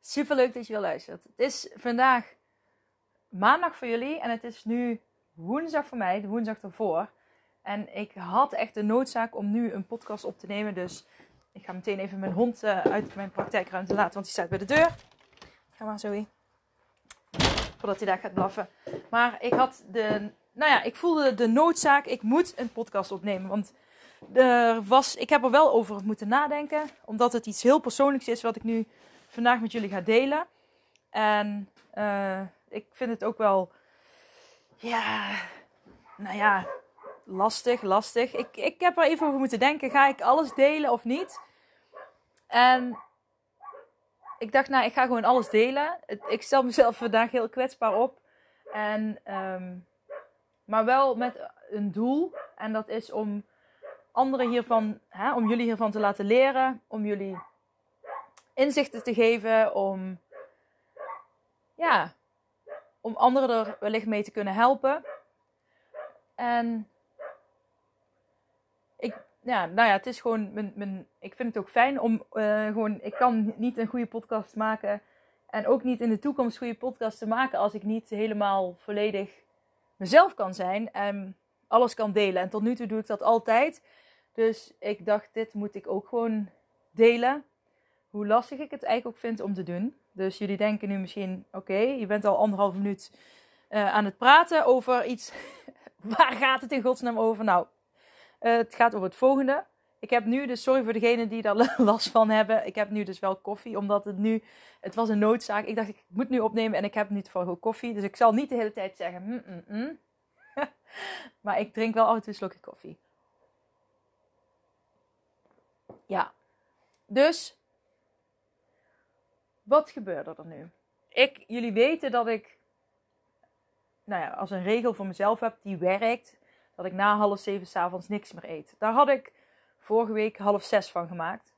Super leuk dat je weer luistert. Het is vandaag maandag voor jullie en het is nu woensdag voor mij, de woensdag ervoor. En ik had echt de noodzaak om nu een podcast op te nemen. Dus ik ga meteen even mijn hond uh, uit mijn praktijkruimte laten, want die staat bij de deur. Ga maar, Zoe. Voordat hij daar gaat blaffen. Maar ik had de, nou ja, ik voelde de noodzaak, ik moet een podcast opnemen. Want er was, ik heb er wel over moeten nadenken, omdat het iets heel persoonlijks is wat ik nu vandaag met jullie ga delen. En uh, ik vind het ook wel, ja, nou ja, lastig, lastig. Ik, ik heb er even over moeten denken, ga ik alles delen of niet? En ik dacht, nou, ik ga gewoon alles delen. Ik stel mezelf vandaag heel kwetsbaar op. En, um, maar wel met een doel. En dat is om anderen hiervan, hè, om jullie hiervan te laten leren. Om jullie inzichten te geven, om, ja, om anderen er wellicht mee te kunnen helpen. En ik, ja, nou ja, het is gewoon, mijn, mijn, ik vind het ook fijn om uh, gewoon, ik kan niet een goede podcast maken en ook niet in de toekomst goede podcast te maken als ik niet helemaal volledig mezelf kan zijn en alles kan delen. En tot nu toe doe ik dat altijd. Dus ik dacht, dit moet ik ook gewoon delen hoe lastig ik het eigenlijk ook vind om te doen. Dus jullie denken nu misschien, oké, je bent al anderhalf minuut uh, aan het praten over iets. Waar gaat het in godsnaam over? Nou, uh, het gaat over het volgende. Ik heb nu dus, sorry voor degenen die daar last van hebben. Ik heb nu dus wel koffie, omdat het nu, het was een noodzaak. Ik dacht, ik moet nu opnemen en ik heb toevallig ook koffie. Dus ik zal niet de hele tijd zeggen, mm, mm, mm. maar ik drink wel toe een slokje koffie. Ja. Dus, wat gebeurde er nu? Ik, jullie weten dat ik, nou ja, als een regel voor mezelf heb die werkt, dat ik na half zeven s'avonds niks meer eet. Daar had ik vorige week half zes van gemaakt.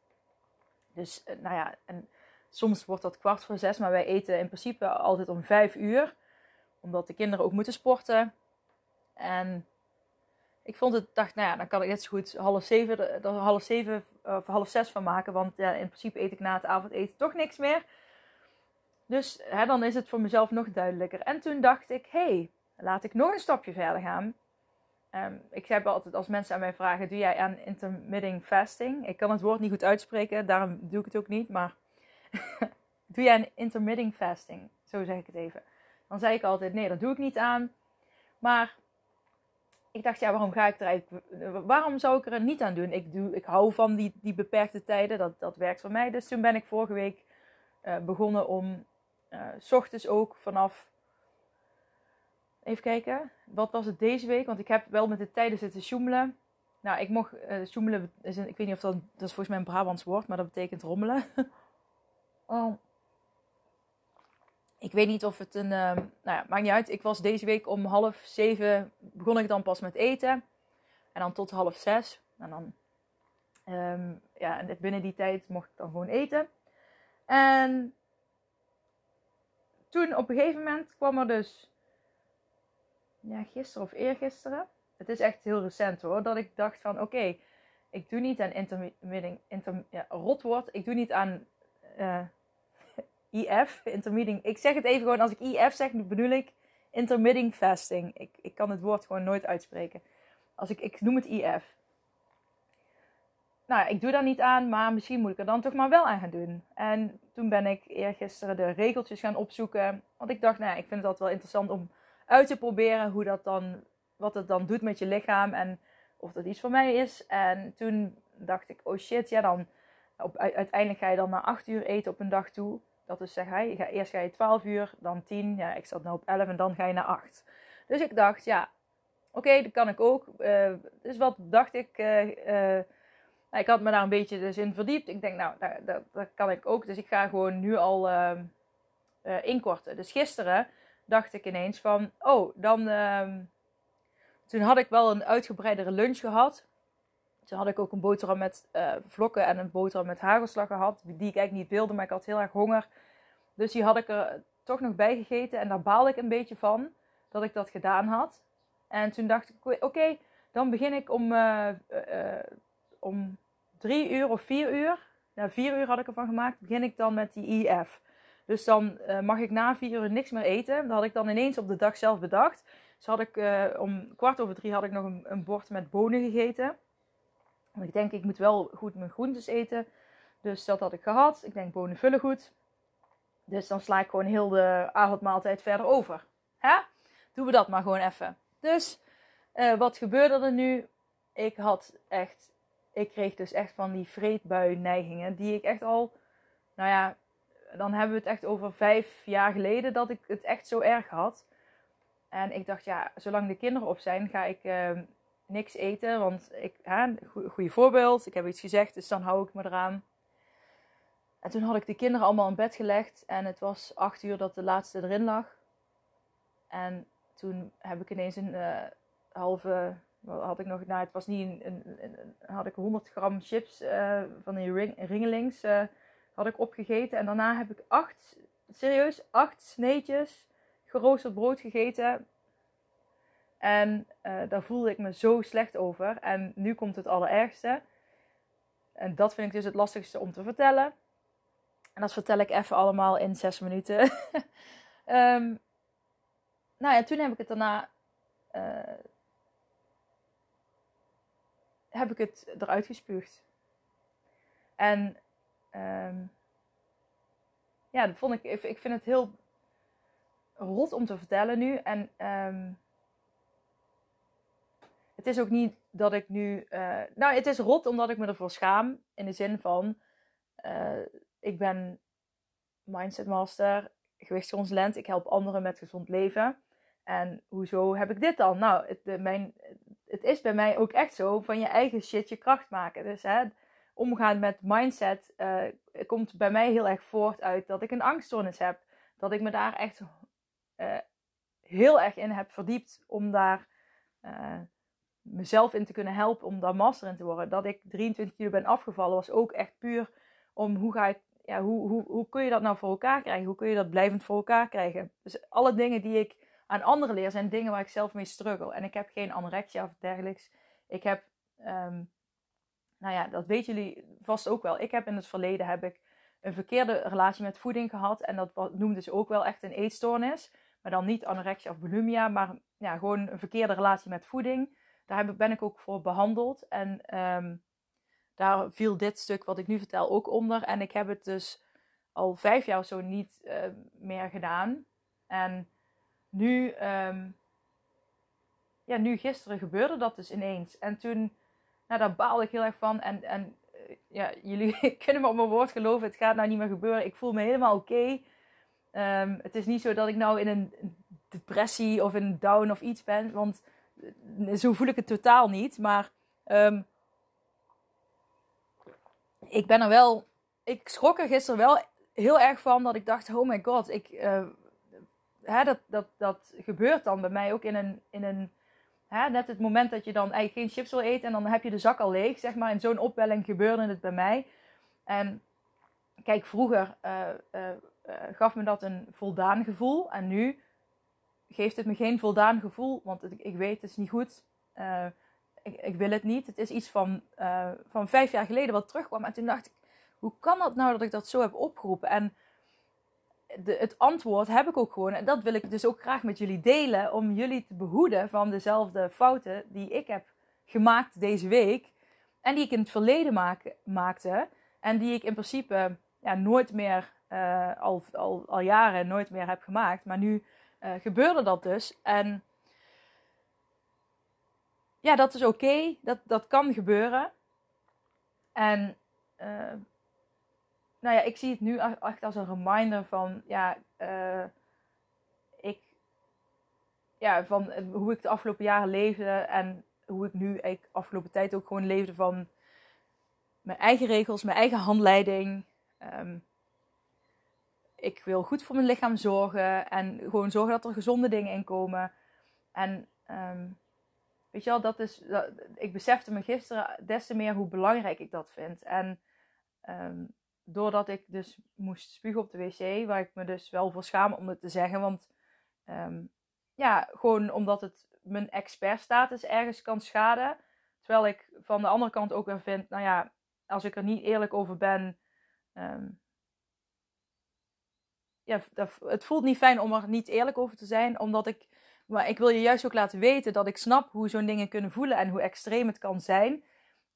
Dus, eh, nou ja, en soms wordt dat kwart voor zes, maar wij eten in principe altijd om vijf uur, omdat de kinderen ook moeten sporten. En ik vond het, dacht, nou ja, dan kan ik net zo goed half zeven, half zeven of half zes van maken. Want ja, in principe eet ik na het avondeten toch niks meer. Dus hè, dan is het voor mezelf nog duidelijker. En toen dacht ik, hé, hey, laat ik nog een stapje verder gaan. Um, ik heb altijd als mensen aan mij vragen, doe jij aan intermittent fasting? Ik kan het woord niet goed uitspreken, daarom doe ik het ook niet. Maar doe jij aan intermittent fasting? Zo zeg ik het even. Dan zei ik altijd, nee, dat doe ik niet aan. Maar ik dacht, ja, waarom ga ik er waarom zou ik er niet aan doen? Ik, doe, ik hou van die, die beperkte tijden, dat, dat werkt voor mij. Dus toen ben ik vorige week uh, begonnen om, uh, ook vanaf, even kijken, wat was het deze week? Want ik heb wel met de tijden zitten sjoemelen. Nou, ik mocht, uh, sjoemelen, is een, ik weet niet of dat, dat is volgens mij een Brabants woord, maar dat betekent rommelen. oh ik weet niet of het een. Uh, nou ja, maakt niet uit. Ik was deze week om half zeven. begon ik dan pas met eten. En dan tot half zes. En dan. Um, ja, en binnen die tijd mocht ik dan gewoon eten. En. Toen op een gegeven moment kwam er dus. Ja, gisteren of eergisteren. Het is echt heel recent hoor. Dat ik dacht van oké. Ik doe niet aan intermittent. Inter, rotwoord. Ik doe niet aan. Uh, IF, intermittent. Ik zeg het even gewoon, als ik IF zeg, bedoel ik intermittent fasting. Ik, ik kan het woord gewoon nooit uitspreken. Als ik, ik noem het IF. Nou, ik doe daar niet aan, maar misschien moet ik er dan toch maar wel aan gaan doen. En toen ben ik eergisteren de regeltjes gaan opzoeken. Want ik dacht, nou ik vind het altijd wel interessant om uit te proberen hoe dat dan, wat het dan doet met je lichaam en of dat iets voor mij is. En toen dacht ik, oh shit, ja dan, op, uiteindelijk ga je dan na acht uur eten op een dag toe. Dat is zeg hij, eerst ga je 12 uur, dan 10. Ja, ik zat nu op 11 en dan ga je naar 8. Dus ik dacht, ja, oké, dat kan ik ook. Uh, dus wat dacht ik? Uh, uh, ik had me daar een beetje dus in verdiept. Ik denk, nou, dat, dat, kan ik ook. Dus ik ga gewoon nu al ehm, inkorten. Dus gisteren dacht ik ineens van, oh, dan... Ehm, toen had ik wel een uitgebreidere lunch gehad. Toen had ik ook een boterham met vlokken en een boterham met hagelslag gehad. Die ik eigenlijk niet wilde, maar ik had heel erg honger. Dus die had ik er toch nog bij gegeten. En daar baalde ik een beetje van dat ik dat gedaan had. En toen dacht ik, oké, dan begin ik om, uh, uh, om drie uur of vier uur. Nou, vier uur had ik ervan gemaakt. Begin ik dan met die IF. Dus dan uh, mag ik na vier uur niks meer eten. Dat had ik dan ineens op de dag zelf bedacht. Dus had ik om kwart over drie had ik nog een, een bord met bonen gegeten. Want ik denk, ik moet wel goed mijn groentes eten. Dus dat had ik gehad. Ik denk, bonen vullen goed. Dus dan sla ik gewoon heel de avondmaaltijd verder over. Hè? Doen we dat maar gewoon even. Dus uh, wat gebeurde er nu? Ik had echt, ik kreeg dus echt van die vreedbui neigingen die ik echt al, nou ja, dan hebben we het echt over vijf jaar geleden dat ik het echt zo erg had. En ik dacht, ja, zolang de kinderen op zijn, ga ik uh, niks eten. Want ik, hè, goede voorbeeld, ik heb iets gezegd, dus dan hou ik me eraan. En toen had ik de kinderen allemaal in bed gelegd en het was acht uur dat de laatste erin lag. En toen heb ik ineens een uh, halve, had ik nog, nou het was niet een, een, had ik 100 gram chips uh, van die ring, ringelings uh, had ik opgegeten. En daarna heb ik acht, serieus, acht sneetjes geroosterd brood gegeten. En daar voelde ik me zo slecht over. En nu komt het allerergste. En dat vind ik dus het lastigste om te vertellen. En dat vertel ik even allemaal in zes minuten. um, nou ja, toen heb ik het daarna. Heb ik het eruit gespuugd. En um, ja, dat vond ik. Ik vind het heel rot om te vertellen nu. En um, het is ook niet dat ik nu. Uh, nou, het is rot omdat ik me ervoor schaam. In de zin van. Uh, ik ben mindset master, gewichtsconsulent. Ik help anderen met gezond leven. En hoezo heb ik dit dan? Nou, mijn, het is bij mij ook echt zo van je eigen shit je kracht maken. Dus hè, omgaan met mindset uh, komt bij mij heel erg voort uit dat ik een angststoornis heb. Dat ik me daar echt uh, heel erg in heb verdiept om daar uh, mezelf in te kunnen helpen, om daar master in te worden. Dat ik 23 kilo ben afgevallen was ook echt puur om hoe ga ik ja, hoe, hoe, hoe kun je dat nou voor elkaar krijgen? Hoe kun je dat blijvend voor elkaar krijgen? Dus alle dingen die ik aan anderen leer, zijn dingen waar ik zelf mee struggle. En ik heb geen anorexia of dergelijks. Ik heb, um, nou ja, dat weten jullie vast ook wel. Ik heb in het verleden heb ik een verkeerde relatie met voeding gehad. En dat noemden ze ook wel echt een eetstoornis. Maar dan niet anorexia of bulimia, maar ja, gewoon een verkeerde relatie met voeding. Daar ben ik ook voor behandeld. En um, daar viel dit stuk wat ik nu vertel ook onder. En ik heb het dus al vijf jaar of zo niet uh, meer gedaan. En nu, um, ja, nu gisteren gebeurde dat dus ineens. En toen, nou, daar baalde ik heel erg van. En, en uh, ja, jullie kunnen me op mijn woord geloven, het gaat nou niet meer gebeuren. Ik voel me helemaal oké. Okay. Um, het is niet zo dat ik nou in een depressie of in een down of iets ben. Want eh, zo voel ik het totaal niet. Maar um, ik ben er wel. Ik schrok er gisteren wel heel erg van dat ik dacht: oh my god, ik, uh, hè, dat, dat, dat gebeurt dan bij mij ook in een. In een hè, net het moment dat je dan eigenlijk geen chips wil eten en dan heb je de zak al leeg, zeg maar. In zo'n opwelling gebeurde het bij mij. En kijk, vroeger uh, uh, gaf me dat een voldaan gevoel. En nu geeft het me geen voldaan gevoel, want ik, weet het is niet goed ik, ik, wil het niet. Het is iets van, van vijf jaar geleden wat terugkwam. En toen dacht ik, hoe kan dat nou dat ik dat zo heb opgeroepen? En de, het antwoord heb ik ook gewoon. En dat wil ik dus ook graag met jullie delen. Om jullie te behoeden van dezelfde fouten die ik heb gemaakt deze week. En die ik in het verleden maak, maakte. En die ik in principe ja, nooit meer, uh, al, al, al jaren nooit meer heb gemaakt. Maar nu uh, gebeurde dat dus. En ja, dat is oké. Dat, dat kan gebeuren. En uh, nou ja, ik zie het nu echt, als een reminder van, ja, uh, ik, ja, van hoe ik de afgelopen jaren leefde en hoe ik nu eigenlijk afgelopen tijd ook gewoon leefde van mijn eigen regels, mijn eigen handleiding. Ehm, ik wil goed voor mijn lichaam zorgen en gewoon zorgen dat er gezonde dingen in komen. En ehm, weet je wel, dat is, ik besefte me gisteren des te meer hoe belangrijk ik dat vind. En um, doordat ik dus moest spugen op de wc, waar ik me dus wel voor schaam om het te zeggen, want ja, gewoon omdat het mijn expertstatus ergens kan schaden. Terwijl ik van de andere kant ook weer vind, nou ja, als ik er niet eerlijk over ben. Um, ja, het voelt niet fijn om er niet eerlijk over te zijn, omdat ik. Maar ik wil je juist ook laten weten dat ik snap hoe zo'n dingen kunnen voelen en hoe extreem het kan zijn.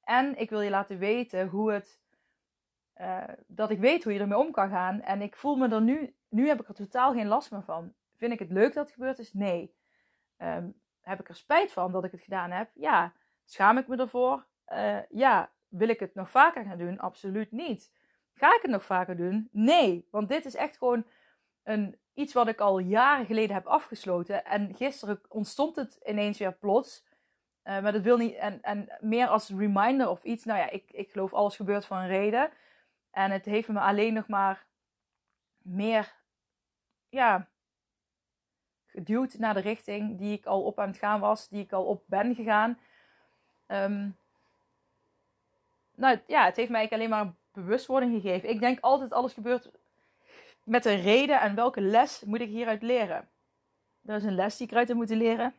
En ik wil je laten weten hoe het. Uh, dat ik weet hoe je ermee om kan gaan. En ik voel me er nu. Nu heb ik er totaal geen last meer van. Vind ik het leuk dat het gebeurd is? Nee. Um, heb ik er spijt van dat ik het gedaan heb? Ja. Schaam ik me ervoor? Uh, ja. Wil ik het nog vaker gaan doen? Absoluut niet. Ga ik het nog vaker doen? Nee. Want dit is echt gewoon een, iets wat ik al jaren geleden heb afgesloten. En gisteren ontstond het ineens weer plots. Uh, maar dat wil niet. En, en meer als reminder of iets. Nou ja, ik, ik geloof alles gebeurt voor een reden. En het heeft me alleen nog maar meer. Ja, geduwd naar de richting die ik al op aan het gaan was, die ik al op ben gegaan. Um, nou ja, het heeft mij alleen maar bewustwording gegeven. Ik denk altijd alles gebeurt met een reden en welke les moet ik hieruit leren. Er is een les die ik eruit heb moeten leren.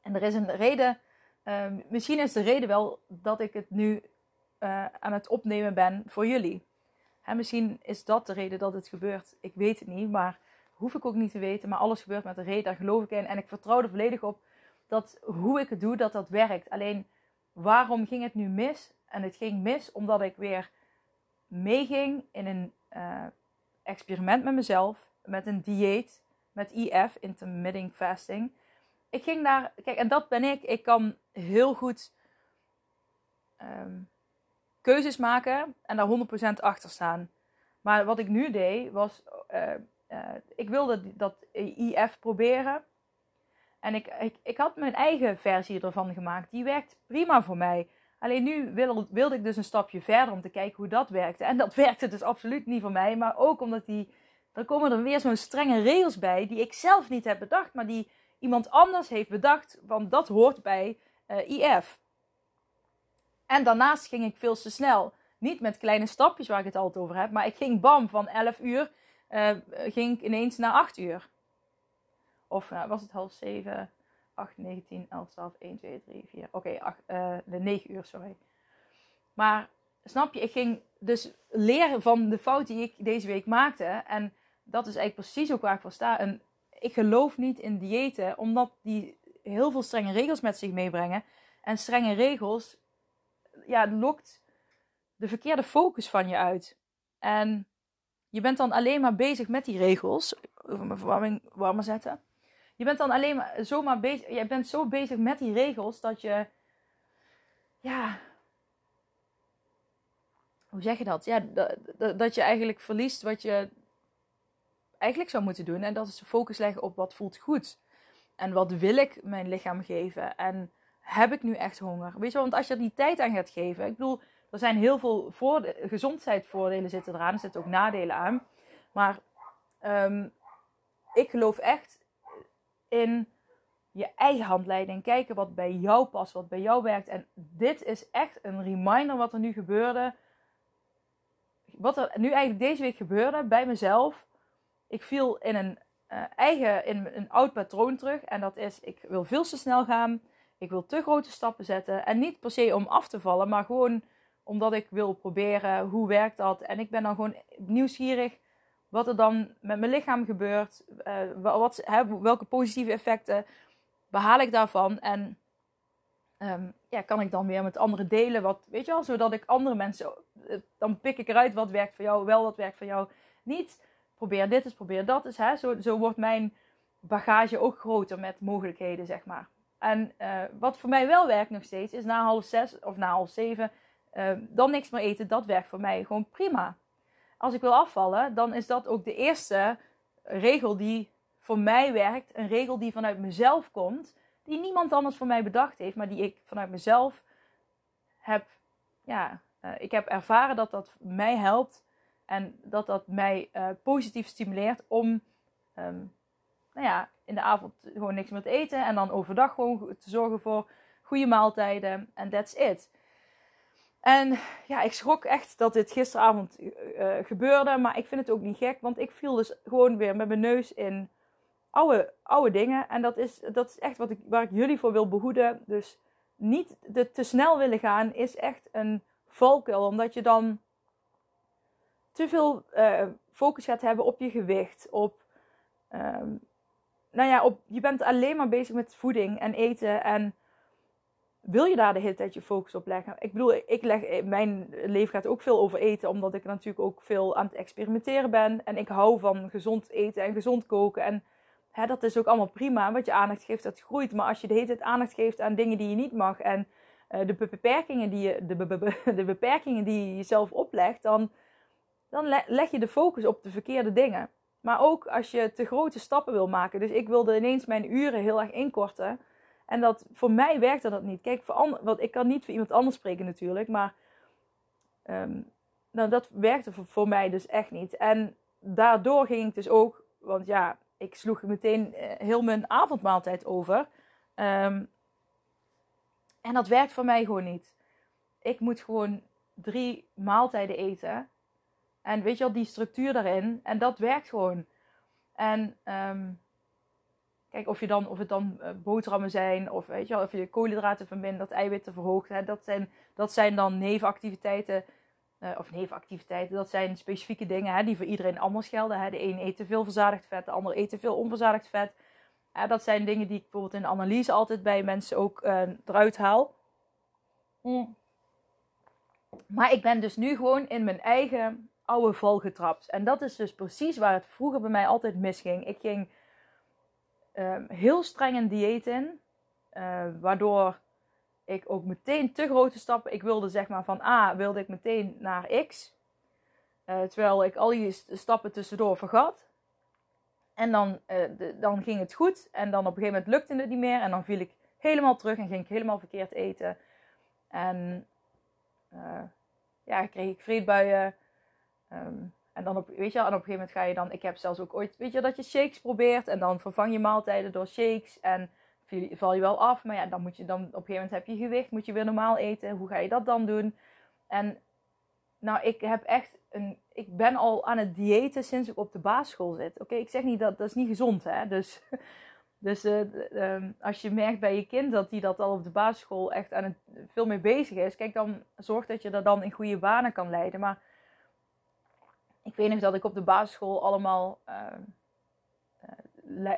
En er is een reden, uh, misschien is de reden wel dat ik het nu uh, aan het opnemen ben voor jullie. Hè, misschien is dat de reden dat het gebeurt. Ik weet het niet, maar hoef ik ook niet te weten. Maar alles gebeurt met een reden, daar geloof ik in. En ik vertrouw er volledig op dat hoe ik het doe, dat dat werkt. Alleen, waarom ging het nu mis? En het ging mis omdat ik weer meeging in een uh, experiment met mezelf. Met een dieet, met IF, intermittent fasting. Ik ging daar, kijk, en dat ben ik. Ik kan heel goed um, keuzes maken en daar 100% achter staan. Maar wat ik nu deed, was uh, uh, ik wilde dat IF proberen. En ik, ik, ik had mijn eigen versie ervan gemaakt. Die werkt prima voor mij. Alleen nu wil, wilde ik dus een stapje verder om te kijken hoe dat werkte. En dat werkte dus absoluut niet voor mij. Maar ook omdat die. Er komen er weer zo'n strenge regels bij. Die ik zelf niet heb bedacht. Maar die iemand anders heeft bedacht. Want dat hoort bij uh, IF. En daarnaast ging ik veel te snel. Niet met kleine stapjes waar ik het altijd over heb. Maar ik ging bam van 11 uur uh, ging ik ineens naar 8 uur. Of uh, was het half 7, 8, 9, 10, 11, 12, 1, 2, 3, 4. Oké, okay, uh, de 9 uur, sorry. Maar snap je, ik ging dus leren van de fout die ik deze week maakte. En dat is eigenlijk precies ook waar ik voor sta. En ik geloof niet in diëten, omdat die heel veel strenge regels met zich meebrengen. En strenge regels, ja, lokt de verkeerde focus van je uit. En je bent dan alleen maar bezig met die regels. Even mijn verwarming warmer zetten. Je bent dan alleen maar zomaar bezig. Je bent zo bezig met die regels dat je. Ja. Hoe zeg je dat? Ja, dat, dat je eigenlijk verliest wat je eigenlijk zou moeten doen. En dat is de focus leggen op wat voelt goed. En wat wil ik mijn lichaam geven? En heb ik nu echt honger? Weet je wel, want als je er die tijd aan gaat geven. Ik bedoel, er zijn heel veel gezondheidsvoordelen zitten eraan. Er zitten ook nadelen aan. Maar um, ik geloof echt in je eigen handleiding. Kijken wat bij jou past, wat bij jou werkt. En dit is echt een reminder wat er nu gebeurde. Wat er nu eigenlijk deze week gebeurde bij mezelf. Ik viel in een uh, eigen, in een oud patroon terug. En dat is, ik wil veel te snel gaan. Ik wil te grote stappen zetten. En niet per se om af te vallen, maar gewoon omdat ik wil proberen hoe werkt dat. En ik ben dan gewoon nieuwsgierig wat er dan met mijn lichaam gebeurt. Uh, wat, hè, welke positieve effecten behaal ik daarvan. En um, ja, kan ik dan weer met anderen delen. Wat, weet je wel, zodat ik andere mensen. Eh, dan pik ik eruit wat werkt voor jou, wel wat werkt voor jou niet. Probeer dit eens, probeer dat eens. Hè. Zo, zo wordt mijn bagage ook groter met mogelijkheden, zeg maar. En uh, wat voor mij wel werkt nog steeds, is na half zes of na half zeven Ehm, dan niks meer eten, dat werkt voor mij gewoon prima. Als ik wil afvallen, dan is dat ook de eerste regel die voor mij werkt. Een regel die vanuit mezelf komt. Die niemand anders voor mij bedacht heeft, maar die ik vanuit mezelf heb. Ja, uh, ik heb ervaren dat dat mij helpt. En dat dat mij positief stimuleert om. Um, nou ja, in de avond gewoon niks meer te eten. En dan overdag gewoon te zorgen voor goede maaltijden. En that's it. En ja, ik schrok echt dat dit gisteravond uh, gebeurde. Maar ik vind het ook niet gek. Want ik viel dus gewoon weer met mijn neus in oude, oude dingen. En dat is, dat is echt wat ik, waar ik jullie voor wil behoeden. Dus niet te snel willen gaan is echt een valkuil. Omdat je dan te veel uh, focus gaat hebben op je gewicht. Op, um, nou ja, op, je bent alleen maar bezig met voeding en eten. En wil je daar de hele tijd je focus op leggen? Ik bedoel, ik leg, mijn leven gaat ook veel over eten, omdat ik natuurlijk ook veel aan het experimenteren ben. En ik hou van gezond eten en gezond koken. En hè, dat is ook allemaal prima. Wat je aandacht geeft, dat groeit. Maar als je de hele tijd aandacht geeft aan dingen die je niet mag en uh, de beperkingen die je, de, de beperkingen die je jezelf oplegt, dan, dan leg je de focus op de verkeerde dingen. Maar ook als je te grote stappen wil maken. Dus ik wilde ineens mijn uren heel erg inkorten. En dat, voor mij werkte dat niet. Kijk, voor ander, want ik kan niet voor iemand anders spreken natuurlijk. Maar um, nou, dat werkte voor, mij dus echt niet. En daardoor ging ik dus ook... Want ja, ik sloeg meteen eh, heel mijn avondmaaltijd over. Um, en dat werkt voor mij gewoon niet. Ik moet gewoon drie maaltijden eten. En weet je wel, die structuur daarin. En dat werkt gewoon. En um, kijk, of, je dan, of het dan uh, boterhammen zijn, of weet je wel, of je koolhydraten vermindert, eiwitten verhoogt. Hè, dat, zijn, dat zijn dan nevenactiviteiten. Uh, of nevenactiviteiten, dat zijn specifieke dingen hè, die voor iedereen anders gelden. Hè. De een eet te veel verzadigd vet, de ander eet te veel onverzadigd vet. dat zijn dingen die ik bijvoorbeeld in de analyse altijd bij mensen ook uh, eruit haal. Mm. Maar ik ben dus nu gewoon in mijn eigen oude val getrapt. En dat is dus precies waar het vroeger bij mij altijd misging. Ik ging um, heel streng een dieet in, uh, waardoor ik ook meteen te grote stappen. Ik wilde zeg maar van A wilde ik meteen naar X, uh, terwijl ik al die stappen tussendoor vergat. En dan, uh, de, dan ging het goed en dan op een gegeven moment lukte het niet meer en dan viel ik helemaal terug en ging ik helemaal verkeerd eten. En ja, kreeg ik vreedbuien. Um, en dan op, weet je, en op een gegeven moment ga je dan, ik heb zelfs ook ooit, weet je, dat je shakes probeert en dan vervang je maaltijden door shakes en val je wel af. Maar ja, dan moet je dan, op een gegeven moment heb je gewicht, moet je weer normaal eten. Hoe ga je dat dan doen? En nou, ik heb echt een, ik ben al aan het diëten sinds ik op de basisschool zit. Oké, ik zeg niet dat, dat is niet gezond, hè. Dus, dus uh, als je merkt bij je kind dat hij dat al op de basisschool echt aan het, veel mee bezig is. Kijk, dan zorg dat je dat dan in goede banen kan leiden. Maar ik weet nog dat ik op de basisschool allemaal uh,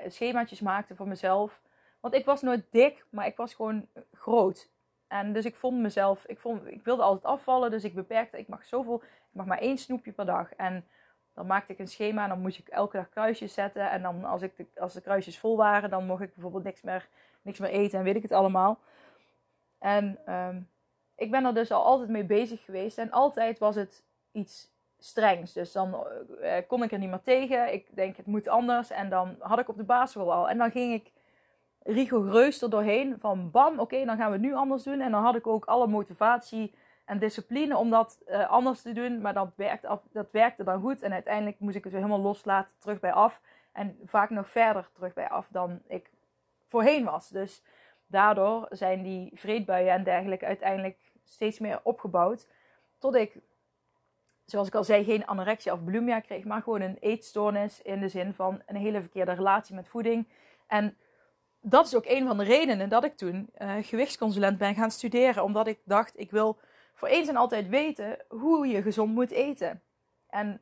schemaatjes maakte voor mezelf. Want ik was nooit dik, maar ik was gewoon groot. En dus ik vond mezelf, ik, vond, ik wilde altijd afvallen, dus ik beperkte, ik mag zoveel, ik mag maar één snoepje per dag. En dan maakte ik een schema en dan moest ik elke dag kruisjes zetten. En dan als, ik de, als de kruisjes vol waren, dan mocht ik bijvoorbeeld niks meer, niks meer eten en weet ik het allemaal. En um, ik ben er dus al altijd mee bezig geweest. En altijd was het iets strengs. Dus dan uh, kon ik er niet meer tegen. Ik denk, het moet anders. En dan had ik op de basisschool al. En dan ging ik rigoureus er doorheen. Van bam, oké, dan gaan we het nu anders doen. En dan had ik ook alle motivatie en discipline om dat uh, anders te doen. Maar dat werkte, dat werkte dan goed. En uiteindelijk moest ik het weer helemaal loslaten, terug bij af. En vaak nog verder terug bij af dan ik voorheen was. Dus daardoor zijn die vreedbuien en dergelijke uiteindelijk steeds meer opgebouwd. Tot ik zoals ik al zei, geen anorexia of bulimia kreeg, maar gewoon een eetstoornis in de zin van een hele verkeerde relatie met voeding. En dat is ook een van de redenen dat ik toen uh, gewichtsconsulent ben gaan studeren, omdat ik dacht, ik wil voor eens en altijd weten hoe je gezond moet eten. En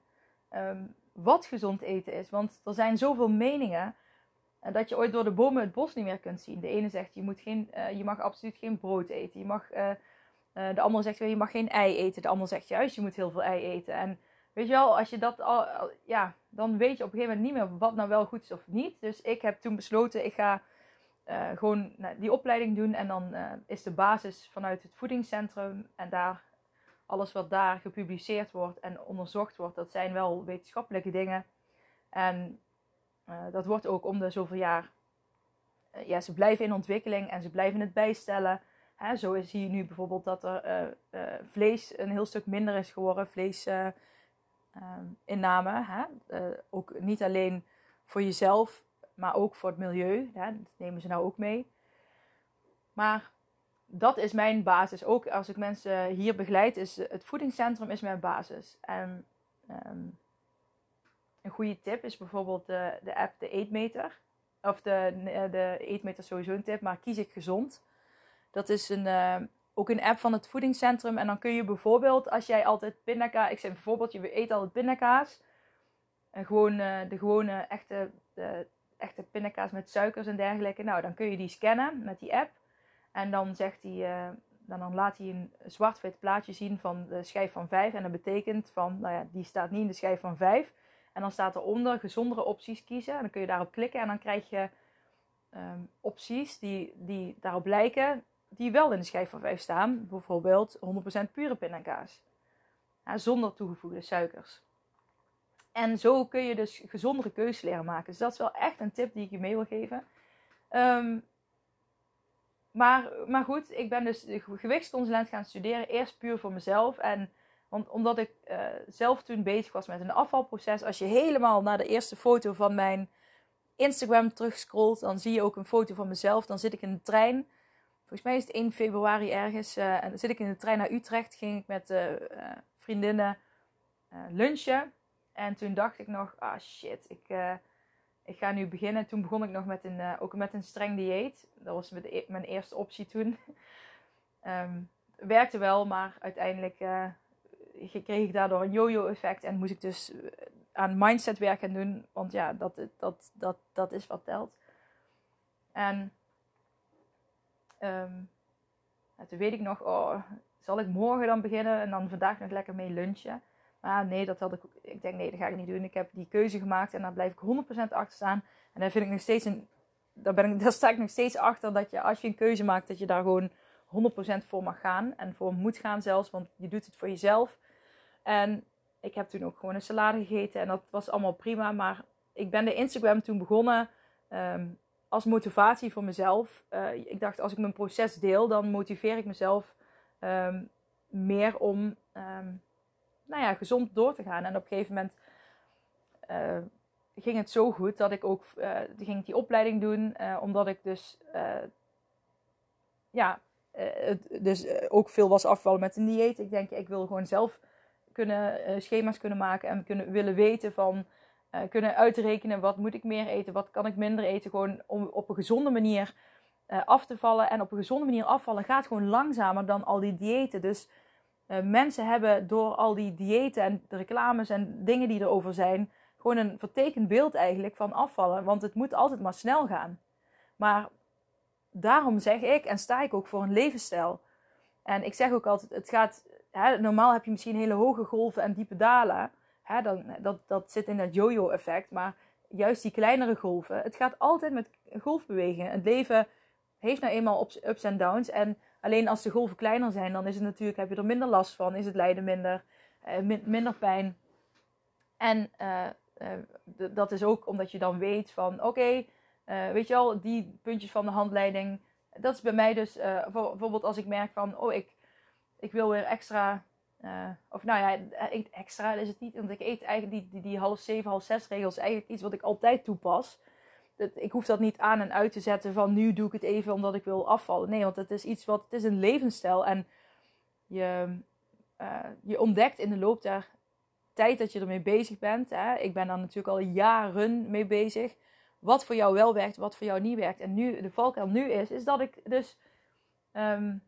um, wat gezond eten is, want er zijn zoveel meningen uh, dat je ooit door de bomen het bos niet meer kunt zien. De ene zegt, je, moet geen, uh, je mag absoluut geen brood eten, je mag de ander zegt, je mag geen ei eten. De ander zegt juist, je moet heel veel ei eten. En weet je wel, als je dat al, ja, dan weet je op een gegeven moment niet meer wat nou wel goed is of niet. Dus ik heb toen besloten, ik ga uh, gewoon die opleiding doen. En dan uh, is de basis vanuit het voedingscentrum. En daar, alles wat daar gepubliceerd wordt en onderzocht wordt, dat zijn wel wetenschappelijke dingen. En dat wordt ook om de zoveel jaar. ja, ze blijven in ontwikkeling en ze blijven het bijstellen. Hè, zo zie je nu bijvoorbeeld dat er vlees een heel stuk minder is geworden. Vleesinname. Hè? ook niet alleen voor jezelf, maar ook voor het milieu. Hè? Dat nemen ze nou ook mee. Maar dat is mijn basis. Ook als ik mensen hier begeleid, is het voedingscentrum is mijn basis. En ehm, een goede tip is bijvoorbeeld de, de app de Eetmeter. Of de, de Eetmeter sowieso een tip, maar kies ik gezond. Dat is een, uh, ook een app van het voedingscentrum. En dan kun je bijvoorbeeld, als jij altijd pindakaas... Ik zeg bijvoorbeeld, je eet altijd pindakaas. En gewoon uh, de gewone echte, de echte pindakaas met suikers en dergelijke. Nou, dan kun je die scannen met die app. En dan, zegt hij, uh, dan, dan laat hij een zwart-wit plaatje zien van de schijf van 5. En dat betekent van, nou ja, die staat niet in de schijf van 5. En dan staat eronder gezondere opties kiezen. En dan kun je daarop klikken en dan krijg je um, opties die, die daarop lijken, die wel in de schijf van 5 staan. Bijvoorbeeld 100% pure pindakaas. Ja, zonder toegevoegde suikers. En zo kun je dus gezondere keuzes leren maken. Dus dat is wel echt een tip die ik je mee wil geven. Um, maar, maar goed, ik ben dus gewichtsconsulent gaan studeren. Eerst puur voor mezelf. En want, omdat ik uh, zelf toen bezig was met een afvalproces. Als je helemaal naar de eerste foto van mijn Instagram terugscrollt, dan zie je ook een foto van mezelf. Dan zit ik in de trein. Volgens mij is het 1 februari ergens. Uh, en dan zit ik in de trein naar Utrecht. Ging ik met uh, vriendinnen lunchen. En toen dacht ik nog, ah shit, ik ik ga nu beginnen. Toen begon ik nog met een, ook met een streng dieet. Dat was e-, mijn eerste optie toen. um, werkte wel, maar uiteindelijk kreeg ik daardoor een yo-yo effect. En moest ik dus eh, aan mindset werken doen. Want ja, dat, dat, dat, dat is wat telt. En um, toen weet ik nog, oh, zal ik morgen dan beginnen en dan vandaag nog lekker mee lunchen. Maar nee, dat had ik. Ik denk, nee, dat ga ik niet doen. Ik heb die keuze gemaakt en daar blijf ik 100% achter staan. En daar vind ik nog steeds een. Daar, ben ik, daar sta ik nog steeds achter dat je als je een keuze maakt, dat je daar gewoon 100% voor mag gaan. En voor moet gaan zelfs, want je doet het voor jezelf. En ik heb toen ook gewoon een salade gegeten en dat was allemaal prima. Maar ik ben de Instagram toen begonnen ehm, als motivatie voor mezelf. Uh, ik dacht, als ik mijn proces deel, dan motiveer ik mezelf um, meer om. Um, nou ja, gezond door te gaan. En op een gegeven moment uh, ging het zo goed dat ik ook uh, ging die opleiding doen. Omdat ik dus ja, dus ook veel was afgevallen met een dieet. Ik denk, ik wil gewoon zelf kunnen schema's kunnen maken en kunnen willen weten van kunnen uitrekenen wat moet ik meer eten, wat kan ik minder eten. Gewoon om op een gezonde manier af te vallen. En op een gezonde manier afvallen gaat gewoon langzamer dan al die diëten. Dus uh, mensen hebben door al die diëten en de reclames en dingen die erover zijn, gewoon een vertekend beeld eigenlijk van afvallen. Want het moet altijd maar snel gaan. Maar daarom zeg ik en sta ik ook voor een levensstijl. En ik zeg ook altijd, het gaat, hè, normaal heb je misschien hele hoge golven en diepe dalen. Hè, dan, dat, dat zit in dat yo-yo effect. Maar juist die kleinere golven, het gaat altijd met golfbewegingen. Het leven heeft nou eenmaal ups en downs. En Alleen als de golven kleiner zijn, dan is het natuurlijk, heb je er minder last van, is het lijden minder, uh, minder pijn. En uh, uh, dat is ook omdat je dan weet van, oké, okay, weet je al, die puntjes van de handleiding, dat is bij mij dus, bijvoorbeeld als ik merk van, oh, ik, ik wil weer extra, of nou ja, extra is het niet, want ik eet eigenlijk die, die, die half zeven, half zes regels, eigenlijk iets wat ik altijd toepas ik hoef dat niet aan en uit te zetten van nu doe ik het even omdat ik wil afvallen. Nee, want het is iets wat, het is een levensstijl. En je, uh, je ontdekt in de loop der tijd dat je ermee bezig bent. Hè, ik ben daar natuurlijk al jaren mee bezig. Wat voor jou wel werkt, wat voor jou niet werkt. En nu, de valkuil nu is, is dat ik dus um,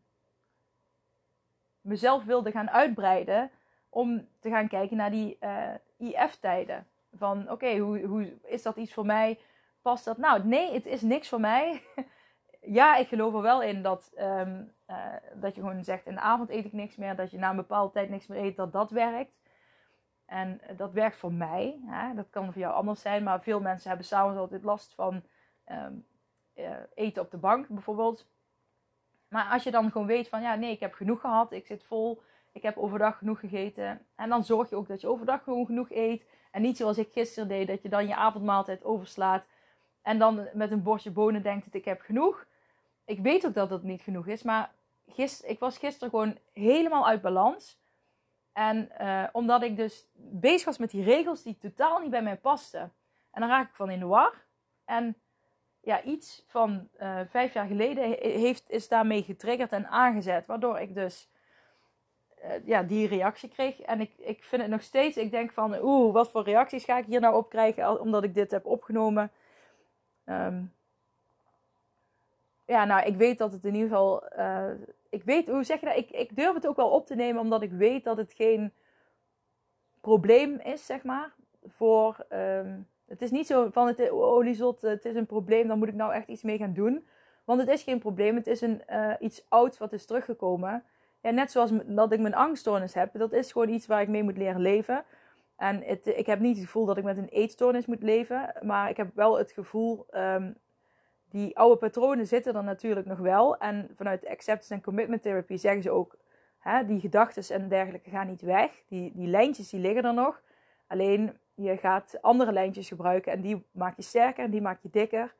mezelf wilde gaan uitbreiden om te gaan kijken naar die eh, IF-tijden. Van oké, hoe, hoe is dat iets voor mij? past dat? Nou, nee, het is niks voor mij. ja, ik geloof er wel in dat, um, uh, dat je gewoon zegt: in de avond eet ik niks meer. Dat je na een bepaalde tijd niks meer eet, dat dat werkt. En dat werkt voor mij. Hè? Dat kan voor jou anders zijn. Maar veel mensen hebben s'avonds altijd last van uh, eten op de bank, bijvoorbeeld. Maar als je dan gewoon weet van ja, nee, ik heb genoeg gehad. Ik zit vol. Ik heb overdag genoeg gegeten. En dan zorg je ook dat je overdag gewoon genoeg eet. En niet zoals ik gisteren deed, dat je dan je avondmaaltijd overslaat. En dan met een bordje bonen denkt dat ik heb genoeg. Ik weet ook dat dat niet genoeg is. Maar gister, ik was gisteren gewoon helemaal uit balans. En uh, omdat ik dus bezig was met die regels die totaal niet bij mij pasten. En dan raak ik van in de war. En ja, iets van uh, vijf jaar geleden heeft, is daarmee getriggerd en aangezet. Waardoor ik dus uh, ja, die reactie kreeg. En ik, ik vind het nog steeds, ik denk van, oeh, wat voor reacties ga ik hier nou op krijgen omdat ik dit heb opgenomen. Um, ja, nou, ik weet dat het in ieder geval. Uh, ik weet, hoe zeg je dat? Ik, ik durf het ook wel op te nemen, omdat ik weet dat het geen probleem is, zeg maar. Voor. Um, het is niet zo van het oliezot, het is een probleem, dan moet ik nou echt iets mee gaan doen. Want het is geen probleem, het is een, uh, iets ouds wat is teruggekomen. Ja, net zoals dat ik mijn angststoornis heb, dat is gewoon iets waar ik mee moet leren leven. En het, ik heb niet het gevoel dat ik met een eetstoornis moet leven, maar ik heb wel het gevoel um, die oude patronen zitten er natuurlijk nog wel. En vanuit acceptance en commitment therapy zeggen ze ook, hè, die gedachten en dergelijke gaan niet weg. Die, die lijntjes die liggen er nog. Alleen je gaat andere lijntjes gebruiken en die maak je sterker en die maak je dikker.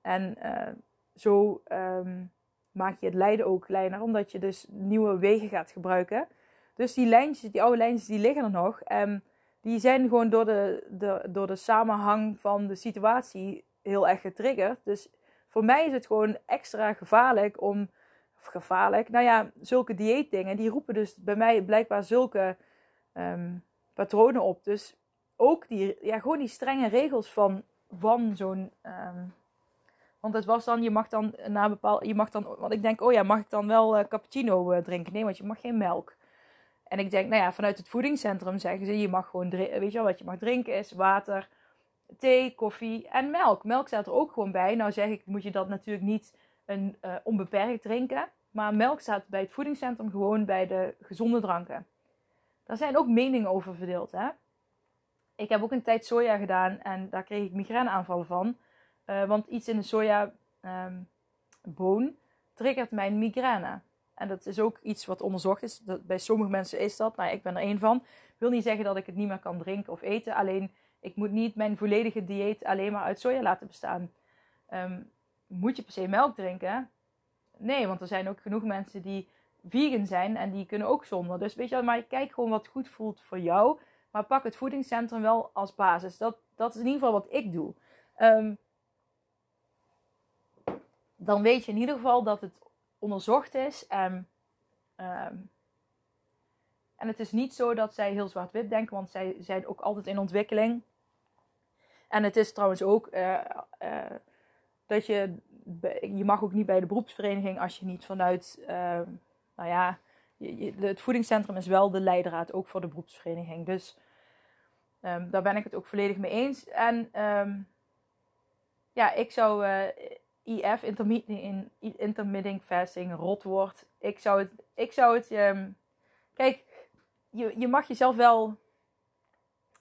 En uh, zo um, maak je het lijden ook kleiner, omdat je dus nieuwe wegen gaat gebruiken. Dus die lijntjes, die oude lijntjes, die liggen er nog. En die zijn gewoon door de, de, door de samenhang van de situatie heel erg getriggerd. Dus voor mij is het gewoon extra gevaarlijk om. Gevaarlijk. Nou ja, zulke dieetdingen. Die roepen dus bij mij blijkbaar zulke um, patronen op. Dus ook die, ja, gewoon die strenge regels van, van zo'n. Um, want het was dan, je mag dan na bepaald. Je mag dan. Want ik denk, oh ja, mag ik dan wel uh, cappuccino uh, drinken? Nee, want je mag geen melk. En ik denk, nou ja, vanuit het voedingscentrum zeggen ze, je mag gewoon, weet je wel, wat je mag drinken is water, thee, koffie en melk. Melk staat er ook gewoon bij. Nou zeg ik, moet je dat natuurlijk niet een, uh, onbeperkt drinken. Maar melk staat bij het voedingscentrum gewoon bij de gezonde dranken. Daar zijn ook meningen over verdeeld. Hè? Ik heb ook een tijd soja gedaan en daar kreeg ik migraineaanvallen van. Uh, want iets in de sojaboon um, triggert mijn migraine. En dat is ook iets wat onderzocht is. Dat, bij sommige mensen is dat. Nou, ik ben er één van. Ik wil niet zeggen dat ik het niet meer kan drinken of eten. Alleen ik moet niet mijn volledige dieet alleen maar uit soja laten bestaan. Um, moet je per se melk drinken? Nee, want er zijn ook genoeg mensen die vegan zijn en die kunnen ook zonder. Dus weet je maar kijk gewoon wat goed voelt voor jou. Maar pak het voedingscentrum wel als basis. Dat, dat is in ieder geval wat ik doe. Um, dan weet je in ieder geval dat het onderzocht is. En, um, en het is niet zo dat zij heel zwart-wit denken, want zij zijn ook altijd in ontwikkeling. En het is trouwens ook uh, uh, dat je, je mag ook niet bij de beroepsvereniging als je niet vanuit, uh, nou ja, het voedingscentrum is wel de leidraad ook voor de beroepsvereniging. Dus um, daar ben ik het ook volledig mee eens. En um, ja, ik zou IF, intermittent, intermittent fasting, rot wordt. Ik zou het, ik zou het, um, kijk, je, je mag jezelf wel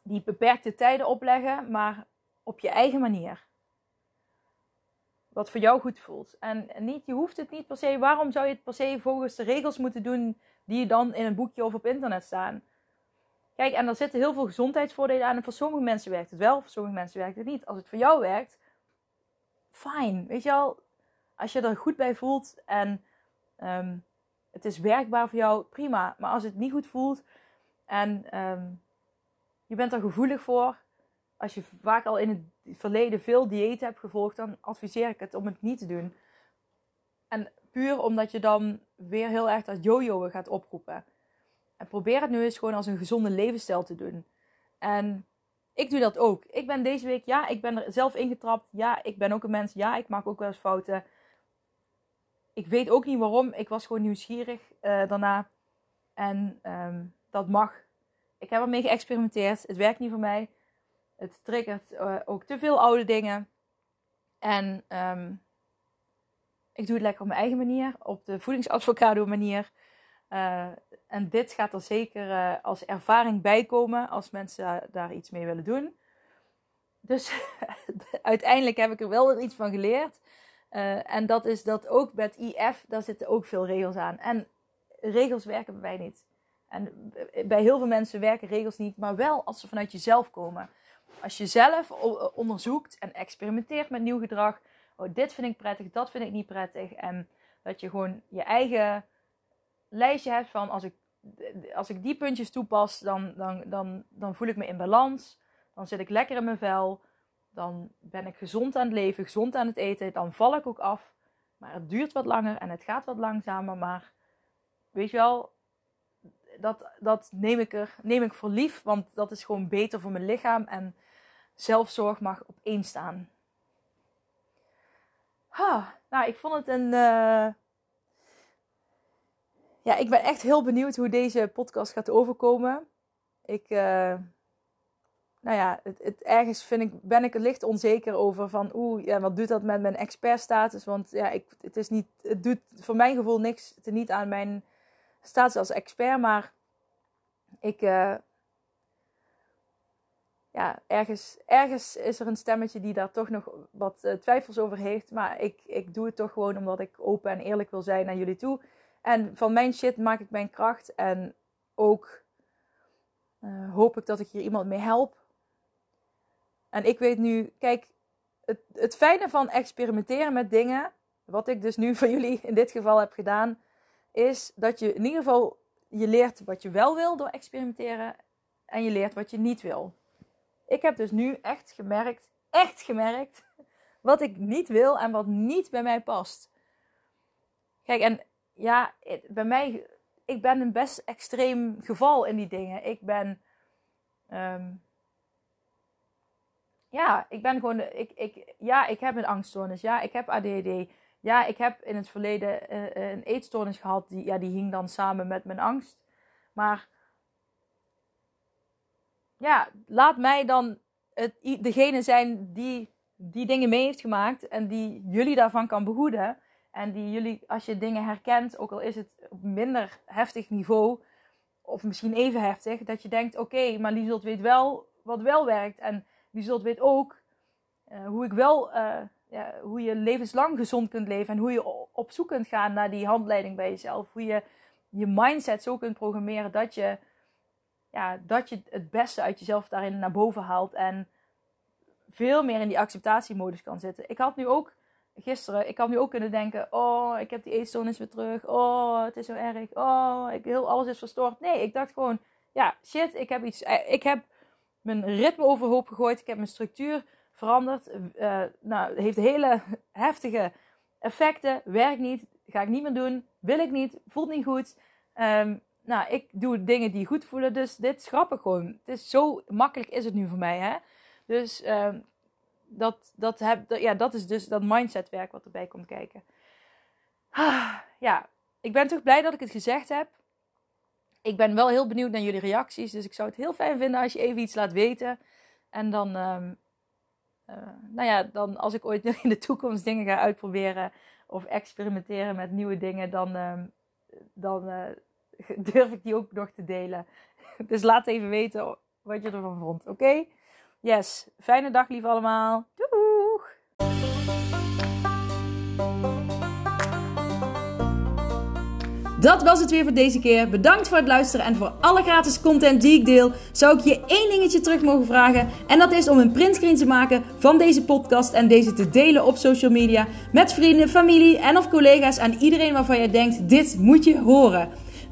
die beperkte tijden opleggen, maar op je eigen manier. Wat voor jou goed voelt. En niet, je hoeft het niet per se. Waarom zou je het per se volgens de regels moeten doen die dan in een boekje of op internet staan? Kijk, en er zitten heel veel gezondheidsvoordelen aan. En voor sommige mensen werkt het wel, voor sommige mensen werkt het niet. Als het voor jou werkt, fijn. Weet je wel, als je er goed bij voelt en um, het is werkbaar voor jou, prima. Maar als het niet goed voelt en um, je bent er gevoelig voor, als je vaak al in het verleden veel diëten hebt gevolgd, dan adviseer ik het om het niet te doen. En puur omdat je dan weer heel erg dat jojoen gaat oproepen. Probeer het nu eens gewoon als een gezonde levensstijl te doen. En ik doe dat ook. Ik ben deze week, ja, ik ben er zelf ingetrapt. Ja, ik ben ook een mens. Ja, ik maak ook wel eens fouten. Ik weet ook niet waarom. Ik was gewoon nieuwsgierig uh, daarna. En um, dat mag. Ik heb ermee geëxperimenteerd. Het werkt niet voor mij. Het triggert uh, ook te veel oude dingen. En um, ik doe het lekker op mijn eigen manier. Op de voedingsadvocado manier. Uh, en dit gaat er zeker uh, als ervaring bij komen als mensen daar iets mee willen doen. Dus uiteindelijk heb ik er wel iets van geleerd. Uh, en dat is dat ook met IF, daar zitten ook veel regels aan. En regels werken bij mij niet. En bij heel veel mensen werken regels niet, maar wel als ze vanuit jezelf komen. Als je zelf onderzoekt en experimenteert met nieuw gedrag. Oh, dit vind ik prettig, dat vind ik niet prettig. En dat je gewoon je eigen lijstje hebt van als ik, als ik die puntjes toepas, dan, dan, dan, dan voel ik me in balans. Dan zit ik lekker in mijn vel. Dan ben ik gezond aan het leven, gezond aan het eten. Dan val ik ook af. Maar het duurt wat langer en het gaat wat langzamer. Maar weet je wel, dat, dat neem, ik er, neem ik voor lief. Want dat is gewoon beter voor mijn lichaam. En zelfzorg mag op één staan. Nou, ik vond het een. Uh... Ja, ik ben echt heel benieuwd hoe deze podcast gaat overkomen. Ik. Uh nou ja, het, het, ergens vind ik, ben ik er licht onzeker over van oeh, ja, wat doet dat met mijn expertstatus? Want ja, ik, het, is niet, het doet voor mijn gevoel niks te niet aan mijn status als expert, maar ik, uh, ja, ergens, ergens is er een stemmetje die daar toch nog wat uh, twijfels over heeft. Maar ik, ik doe het toch gewoon omdat ik open en eerlijk wil zijn naar jullie toe. En van mijn shit maak ik mijn kracht en ook uh, hoop ik dat ik hier iemand mee help. En ik weet nu, kijk, het, het fijne van experimenteren met dingen, wat ik dus nu van jullie in dit geval heb gedaan, is dat je in ieder geval je leert wat je wel wil door experimenteren en je leert wat je niet wil. Ik heb dus nu echt gemerkt, echt gemerkt, wat ik niet wil en wat niet bij mij past. Kijk, en ja, bij mij, ik ben een best extreem geval in die dingen. Ik ben, ehm, ja, ik ben gewoon, ik, ik, ja, ik heb een angststoornis. Ja, ik heb ADHD. Ja, ik heb in het verleden uh, een eetstoornis gehad. Die, ja, die hing dan samen met mijn angst. Maar ja, laat mij dan het, degene zijn die die dingen mee heeft gemaakt. En die jullie daarvan kan behoeden. En die jullie, als je dingen herkent, ook al is het op minder heftig niveau. Of misschien even heftig. Dat je denkt, oké, maar Lieselt weet wel wat wel werkt. En die zult weet ook uh, hoe ik wel, uh, ja, hoe je levenslang gezond kunt leven en hoe je op zoek kunt gaan naar die handleiding bij jezelf. Hoe je je mindset zo kunt programmeren dat je, ja, dat je het beste uit jezelf daarin naar boven haalt en veel meer in die acceptatiemodus kan zitten. Ik had nu ook gisteren, ik had nu ook kunnen denken: Oh, ik heb die eetstoornis weer terug. Oh, het is zo erg. Oh, ik, heel, alles is verstoord. Nee, ik dacht gewoon: Ja, shit, ik heb iets. Eh, ik heb mijn ritme overhoop gegooid. Ik heb mijn structuur veranderd. Uh, nou, heeft hele heftige effecten. Werkt niet. Ga ik niet meer doen. Wil ik niet. Voelt niet goed. Um, nou, ik doe dingen die goed voelen. Dus dit schrap ik gewoon. Het is zo makkelijk is het nu voor mij. Hè? Dus um, dat, dat, heb, ja, dat is dus dat mindsetwerk wat erbij komt kijken. Ah, ja, ik ben toch blij dat ik het gezegd heb ik ben wel heel benieuwd naar jullie reacties. Dus ik zou het heel fijn vinden als je even iets laat weten. En dan, um, uh, nou ja, dan als ik ooit in de toekomst dingen ga uitproberen of experimenteren met nieuwe dingen, dan, um, dan uh, durf ik die ook nog te delen. Dus laat even weten wat je ervan vond. Oké? Yes. Fijne dag, lief allemaal. Doeg! Dat was het weer voor deze keer. Bedankt voor het luisteren en voor alle gratis content die ik deel. Zou ik je één dingetje terug mogen vragen? En dat is om een printscreen te maken van deze podcast en deze te delen op social media met vrienden, familie en of collega's en iedereen waarvan jij denkt: dit moet je horen.